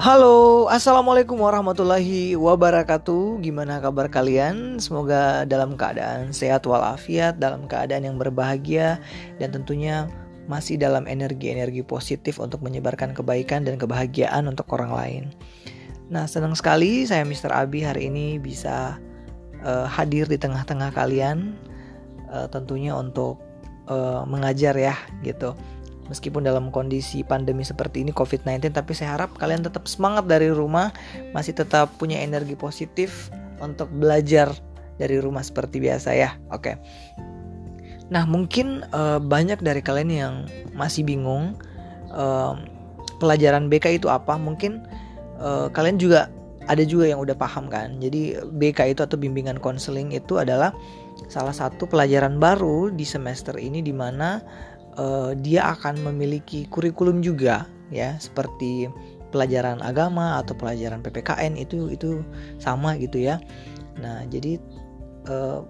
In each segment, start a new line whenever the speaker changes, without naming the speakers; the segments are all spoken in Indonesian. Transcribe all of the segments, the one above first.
Halo, assalamualaikum warahmatullahi wabarakatuh. Gimana kabar kalian? Semoga dalam keadaan sehat walafiat, dalam keadaan yang berbahagia, dan tentunya masih dalam energi-energi positif untuk menyebarkan kebaikan dan kebahagiaan untuk orang lain. Nah, senang sekali saya Mr. Abi hari ini bisa uh, hadir di tengah-tengah kalian, uh, tentunya untuk uh, mengajar ya, gitu meskipun dalam kondisi pandemi seperti ini COVID-19 tapi saya harap kalian tetap semangat dari rumah masih tetap punya energi positif untuk belajar dari rumah seperti biasa ya. Oke. Nah mungkin uh, banyak dari kalian yang masih bingung uh, pelajaran BK itu apa. Mungkin uh, kalian juga ada juga yang udah paham kan. Jadi BK itu atau bimbingan konseling itu adalah salah satu pelajaran baru di semester ini di mana uh, dia akan memiliki kurikulum juga ya seperti pelajaran agama atau pelajaran PPKN itu itu sama gitu ya. Nah, jadi uh,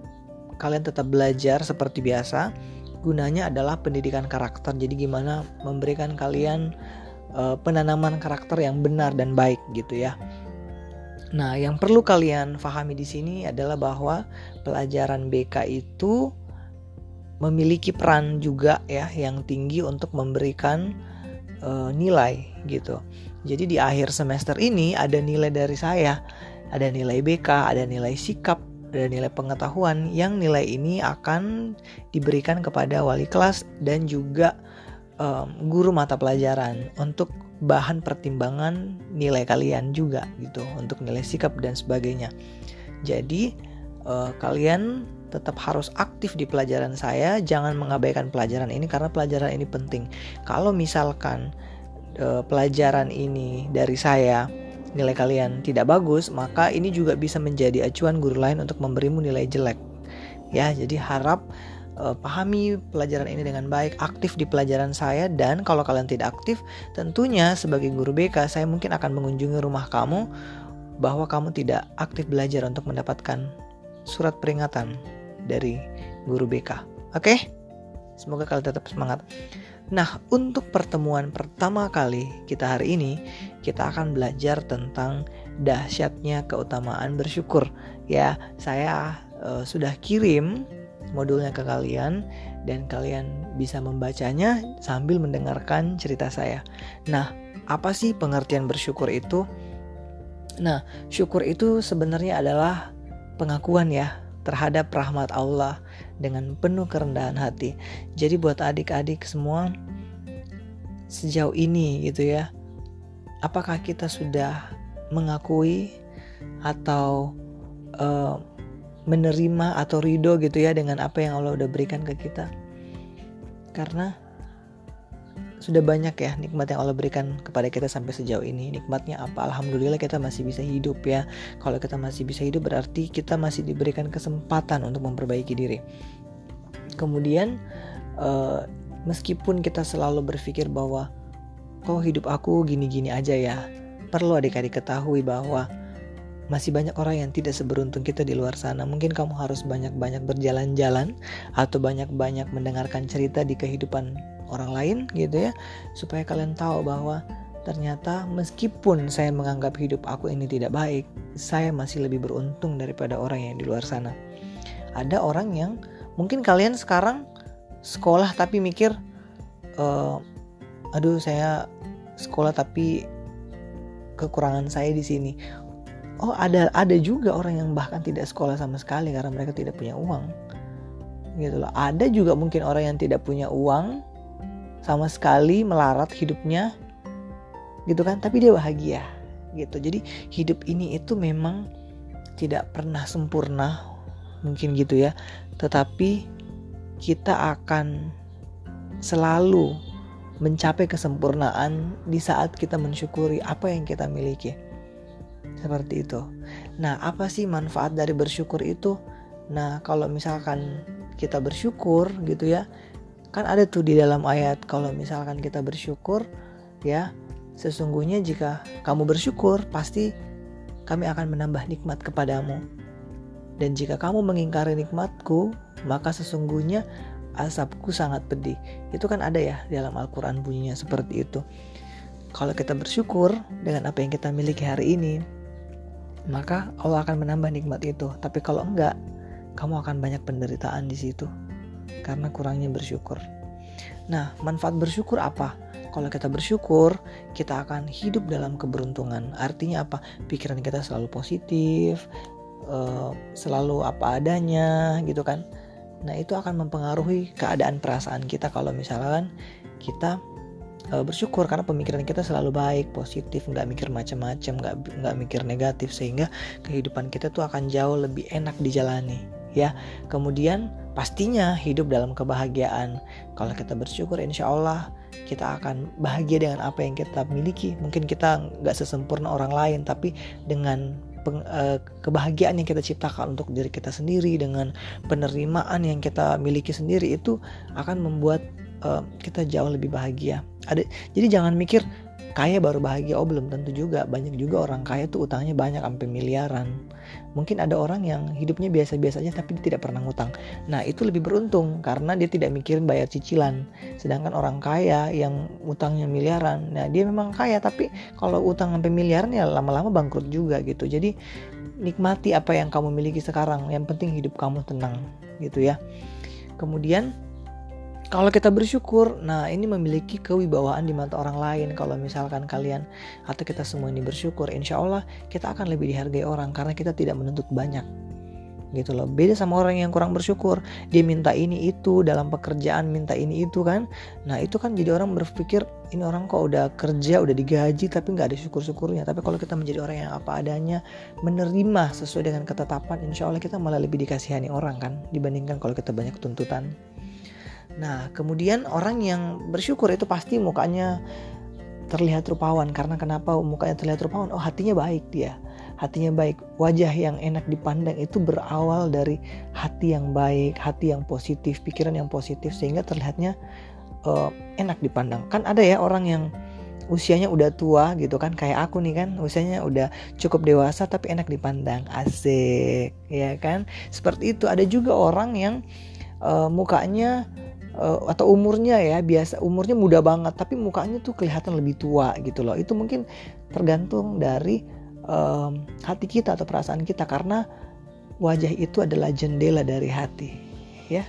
kalian tetap belajar seperti biasa. Gunanya adalah pendidikan karakter. Jadi gimana memberikan kalian uh, penanaman karakter yang benar dan baik gitu ya. Nah, yang perlu kalian pahami di sini adalah bahwa pelajaran BK itu memiliki peran juga ya yang tinggi untuk memberikan uh, nilai gitu. Jadi di akhir semester ini ada nilai dari saya, ada nilai BK, ada nilai sikap, ada nilai pengetahuan yang nilai ini akan diberikan kepada wali kelas dan juga um, guru mata pelajaran untuk bahan pertimbangan nilai kalian juga gitu untuk nilai sikap dan sebagainya. Jadi uh, kalian tetap harus aktif di pelajaran saya, jangan mengabaikan pelajaran ini karena pelajaran ini penting. Kalau misalkan e, pelajaran ini dari saya nilai kalian tidak bagus, maka ini juga bisa menjadi acuan guru lain untuk memberimu nilai jelek. Ya, jadi harap e, pahami pelajaran ini dengan baik, aktif di pelajaran saya dan kalau kalian tidak aktif, tentunya sebagai guru BK saya mungkin akan mengunjungi rumah kamu bahwa kamu tidak aktif belajar untuk mendapatkan surat peringatan dari guru BK. Oke? Semoga kalian tetap semangat. Nah, untuk pertemuan pertama kali kita hari ini, kita akan belajar tentang dahsyatnya keutamaan bersyukur. Ya, saya uh, sudah kirim modulnya ke kalian dan kalian bisa membacanya sambil mendengarkan cerita saya. Nah, apa sih pengertian bersyukur itu? Nah, syukur itu sebenarnya adalah pengakuan ya terhadap rahmat Allah dengan penuh kerendahan hati. Jadi buat adik-adik semua sejauh ini gitu ya. Apakah kita sudah mengakui atau uh, menerima atau ridho gitu ya dengan apa yang Allah udah berikan ke kita? Karena sudah banyak ya nikmat yang Allah berikan kepada kita sampai sejauh ini. Nikmatnya apa? Alhamdulillah kita masih bisa hidup ya. Kalau kita masih bisa hidup berarti kita masih diberikan kesempatan untuk memperbaiki diri. Kemudian uh, meskipun kita selalu berpikir bahwa kok hidup aku gini-gini aja ya. Perlu adik-adik ketahui bahwa masih banyak orang yang tidak seberuntung kita di luar sana. Mungkin kamu harus banyak-banyak berjalan-jalan atau banyak-banyak mendengarkan cerita di kehidupan orang lain gitu ya supaya kalian tahu bahwa ternyata meskipun saya menganggap hidup aku ini tidak baik saya masih lebih beruntung daripada orang yang di luar sana. Ada orang yang mungkin kalian sekarang sekolah tapi mikir e, aduh saya sekolah tapi kekurangan saya di sini. Oh ada ada juga orang yang bahkan tidak sekolah sama sekali karena mereka tidak punya uang. Gitu loh. Ada juga mungkin orang yang tidak punya uang sama sekali melarat hidupnya gitu kan? Tapi dia bahagia gitu. Jadi hidup ini itu memang tidak pernah sempurna mungkin gitu ya. Tetapi kita akan selalu mencapai kesempurnaan di saat kita mensyukuri apa yang kita miliki. Seperti itu. Nah apa sih manfaat dari bersyukur itu? Nah kalau misalkan kita bersyukur gitu ya Kan ada tuh di dalam ayat kalau misalkan kita bersyukur ya sesungguhnya jika kamu bersyukur pasti kami akan menambah nikmat kepadamu. Dan jika kamu mengingkari nikmatku, maka sesungguhnya asapku sangat pedih. Itu kan ada ya dalam Al-Quran bunyinya seperti itu. kalau kita bersyukur dengan apa yang kita miliki hari ini, maka Allah akan menambah nikmat itu. Tapi kalau enggak, kamu akan banyak penderitaan di situ karena kurangnya bersyukur. Nah, manfaat bersyukur apa? Kalau kita bersyukur, kita akan hidup dalam keberuntungan. Artinya apa? Pikiran kita selalu positif, uh, selalu apa adanya, gitu kan? Nah, itu akan mempengaruhi keadaan perasaan kita kalau misalkan kita uh, bersyukur karena pemikiran kita selalu baik, positif, nggak mikir macam-macam, nggak nggak mikir negatif sehingga kehidupan kita tuh akan jauh lebih enak dijalani, ya. Kemudian pastinya hidup dalam kebahagiaan. Kalau kita bersyukur, insya Allah kita akan bahagia dengan apa yang kita miliki. Mungkin kita nggak sesempurna orang lain, tapi dengan peng, uh, kebahagiaan yang kita ciptakan untuk diri kita sendiri dengan penerimaan yang kita miliki sendiri itu akan membuat uh, kita jauh lebih bahagia. Ada jadi jangan mikir kaya baru bahagia oh belum tentu juga. Banyak juga orang kaya tuh utangnya banyak sampai miliaran. Mungkin ada orang yang hidupnya biasa-biasa aja tapi dia tidak pernah ngutang. Nah itu lebih beruntung karena dia tidak mikirin bayar cicilan. Sedangkan orang kaya yang utangnya miliaran nah dia memang kaya tapi kalau utang sampai miliaran ya lama-lama bangkrut juga gitu. Jadi nikmati apa yang kamu miliki sekarang. Yang penting hidup kamu tenang gitu ya. Kemudian kalau kita bersyukur, nah ini memiliki kewibawaan di mata orang lain. Kalau misalkan kalian atau kita semua ini bersyukur, insya Allah kita akan lebih dihargai orang karena kita tidak menuntut banyak. Gitu loh. Beda sama orang yang kurang bersyukur. Dia minta ini itu dalam pekerjaan minta ini itu kan. Nah itu kan jadi orang berpikir ini orang kok udah kerja udah digaji tapi nggak ada syukur syukurnya tapi kalau kita menjadi orang yang apa adanya menerima sesuai dengan ketetapan insya Allah kita malah lebih dikasihani orang kan dibandingkan kalau kita banyak tuntutan Nah, kemudian orang yang bersyukur itu pasti mukanya terlihat rupawan karena kenapa mukanya terlihat rupawan? Oh, hatinya baik dia. Hatinya baik. Wajah yang enak dipandang itu berawal dari hati yang baik, hati yang positif, pikiran yang positif sehingga terlihatnya uh, enak dipandang. Kan ada ya orang yang usianya udah tua gitu kan kayak aku nih kan usianya udah cukup dewasa tapi enak dipandang asik ya kan seperti itu ada juga orang yang uh, mukanya uh, atau umurnya ya biasa umurnya muda banget tapi mukanya tuh kelihatan lebih tua gitu loh. Itu mungkin tergantung dari um, hati kita atau perasaan kita karena wajah itu adalah jendela dari hati ya.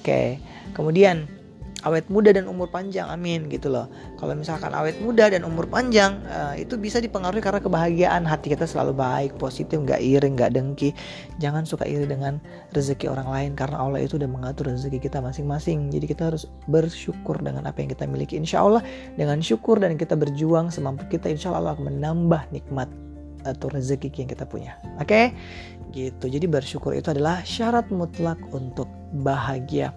Oke kemudian awet muda dan umur panjang amin gitu loh. Kalau misalkan awet muda dan umur panjang uh, itu bisa dipengaruhi karena kebahagiaan. Hati kita selalu baik positif nggak iri nggak dengki. Jangan suka iri dengan rezeki orang lain karena Allah itu udah mengatur rezeki kita masing-masing. Jadi kita harus bersyukur dengan apa yang kita miliki. Insya Allah dengan syukur dan kita berjuang semampu kita insya Allah akan menambah nikmat atau rezeki yang kita punya. Oke? Okay? gitu. Jadi bersyukur itu adalah syarat mutlak untuk bahagia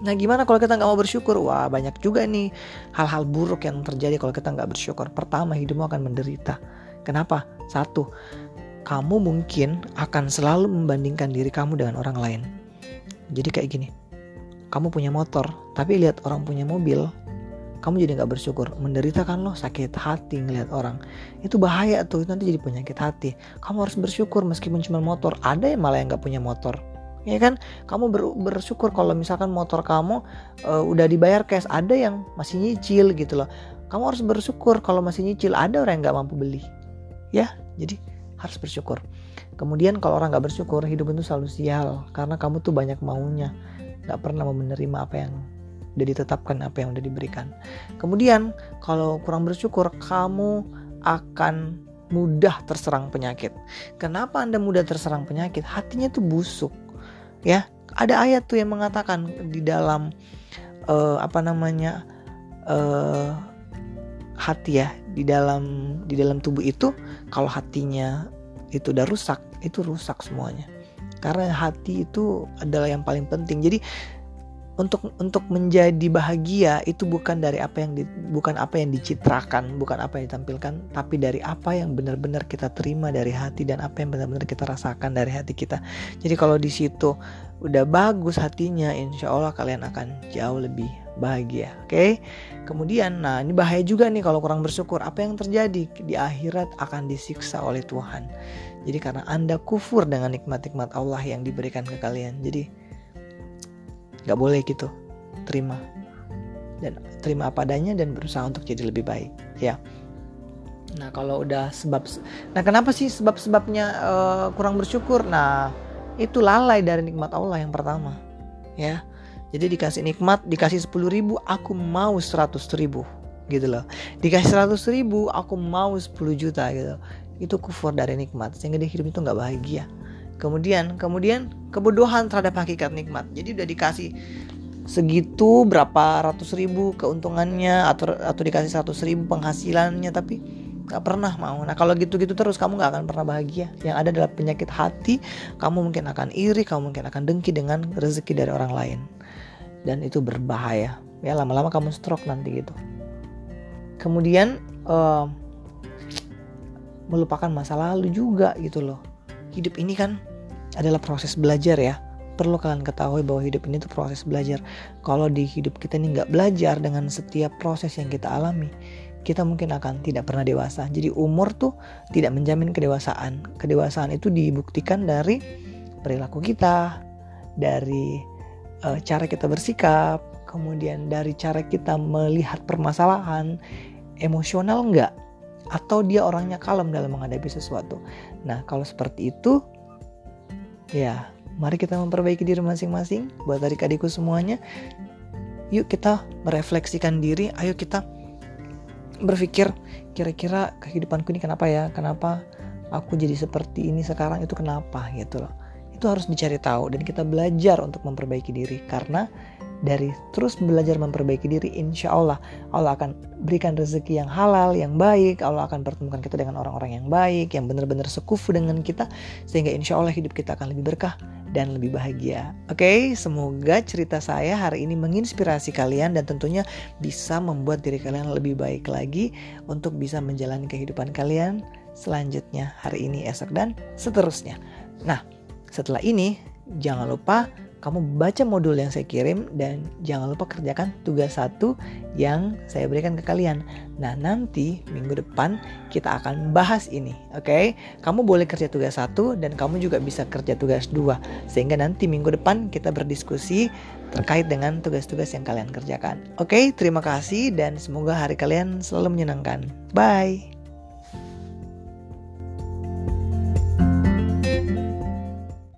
Nah gimana kalau kita nggak mau bersyukur? Wah banyak juga nih hal-hal buruk yang terjadi kalau kita nggak bersyukur. Pertama hidupmu akan menderita. Kenapa? Satu, kamu mungkin akan selalu membandingkan diri kamu dengan orang lain. Jadi kayak gini, kamu punya motor, tapi lihat orang punya mobil, kamu jadi nggak bersyukur, menderita kan lo sakit hati ngelihat orang, itu bahaya tuh nanti jadi penyakit hati. Kamu harus bersyukur meskipun cuma motor, ada yang malah yang nggak punya motor, ya kan? Kamu ber, bersyukur kalau misalkan motor kamu uh, udah dibayar cash. Ada yang masih nyicil gitu loh. Kamu harus bersyukur kalau masih nyicil. Ada orang yang nggak mampu beli. Ya jadi harus bersyukur. Kemudian kalau orang nggak bersyukur hidup itu selalu sial. Karena kamu tuh banyak maunya. Nggak pernah mau menerima apa yang udah ditetapkan apa yang udah diberikan. Kemudian kalau kurang bersyukur kamu akan mudah terserang penyakit. Kenapa anda mudah terserang penyakit? Hatinya tuh busuk ya ada ayat tuh yang mengatakan di dalam uh, apa namanya uh, hati ya di dalam di dalam tubuh itu kalau hatinya itu udah rusak itu rusak semuanya. Karena hati itu adalah yang paling penting. Jadi untuk untuk menjadi bahagia itu bukan dari apa yang di, bukan apa yang dicitrakan, bukan apa yang ditampilkan, tapi dari apa yang benar-benar kita terima dari hati dan apa yang benar-benar kita rasakan dari hati kita. Jadi kalau di situ udah bagus hatinya, insya Allah kalian akan jauh lebih bahagia. Oke, okay? kemudian, nah ini bahaya juga nih kalau kurang bersyukur. Apa yang terjadi di akhirat akan disiksa oleh Tuhan. Jadi karena anda kufur dengan nikmat-nikmat Allah yang diberikan ke kalian, jadi nggak boleh gitu. Terima. Dan terima apa adanya dan berusaha untuk jadi lebih baik. Ya. Nah kalau udah sebab nah kenapa sih sebab-sebabnya uh, kurang bersyukur? Nah itu lalai dari nikmat Allah yang pertama. Ya. Jadi dikasih nikmat dikasih 10 ribu aku mau 100 ribu. Gitu loh. Dikasih 100 ribu aku mau 10 juta gitu. Itu kufur dari nikmat. Sehingga dia hidup itu nggak bahagia kemudian kemudian kebodohan terhadap hakikat nikmat. Jadi udah dikasih segitu berapa ratus ribu keuntungannya atau atau dikasih seratus ribu penghasilannya tapi nggak pernah mau. Nah kalau gitu-gitu terus kamu nggak akan pernah bahagia. Yang ada adalah penyakit hati kamu mungkin akan iri kamu mungkin akan dengki dengan rezeki dari orang lain. Dan itu berbahaya. Ya lama-lama kamu stroke nanti gitu. Kemudian uh, melupakan masa lalu juga gitu loh. Hidup ini kan adalah proses belajar ya. Perlu kalian ketahui bahwa hidup ini tuh proses belajar. Kalau di hidup kita ini nggak belajar dengan setiap proses yang kita alami kita mungkin akan tidak pernah dewasa. Jadi umur tuh tidak menjamin kedewasaan. Kedewasaan itu dibuktikan dari perilaku kita dari uh, cara kita bersikap kemudian dari cara kita melihat permasalahan emosional nggak? Atau dia orangnya kalem dalam menghadapi sesuatu. Nah, kalau seperti itu ya, mari kita memperbaiki diri masing-masing buat adik-adikku semuanya. Yuk kita merefleksikan diri, ayo kita berpikir kira-kira kehidupanku ini kenapa ya? Kenapa aku jadi seperti ini sekarang itu kenapa gitu loh. Itu harus dicari tahu dan kita belajar untuk memperbaiki diri karena dari terus belajar memperbaiki diri, insya Allah Allah akan berikan rezeki yang halal, yang baik. Allah akan pertemukan kita dengan orang-orang yang baik, yang benar-benar sekufu dengan kita, sehingga insya Allah hidup kita akan lebih berkah dan lebih bahagia. Oke, okay, semoga cerita saya hari ini menginspirasi kalian dan tentunya bisa membuat diri kalian lebih baik lagi untuk bisa menjalani kehidupan kalian selanjutnya hari ini, esok dan seterusnya. Nah, setelah ini jangan lupa kamu baca modul yang saya kirim dan jangan lupa kerjakan tugas satu yang saya berikan ke kalian. Nah nanti minggu depan kita akan bahas ini, oke? Okay? Kamu boleh kerja tugas satu dan kamu juga bisa kerja tugas dua, sehingga nanti minggu depan kita berdiskusi terkait dengan tugas-tugas yang kalian kerjakan. Oke, okay? terima kasih dan semoga hari kalian selalu menyenangkan. Bye.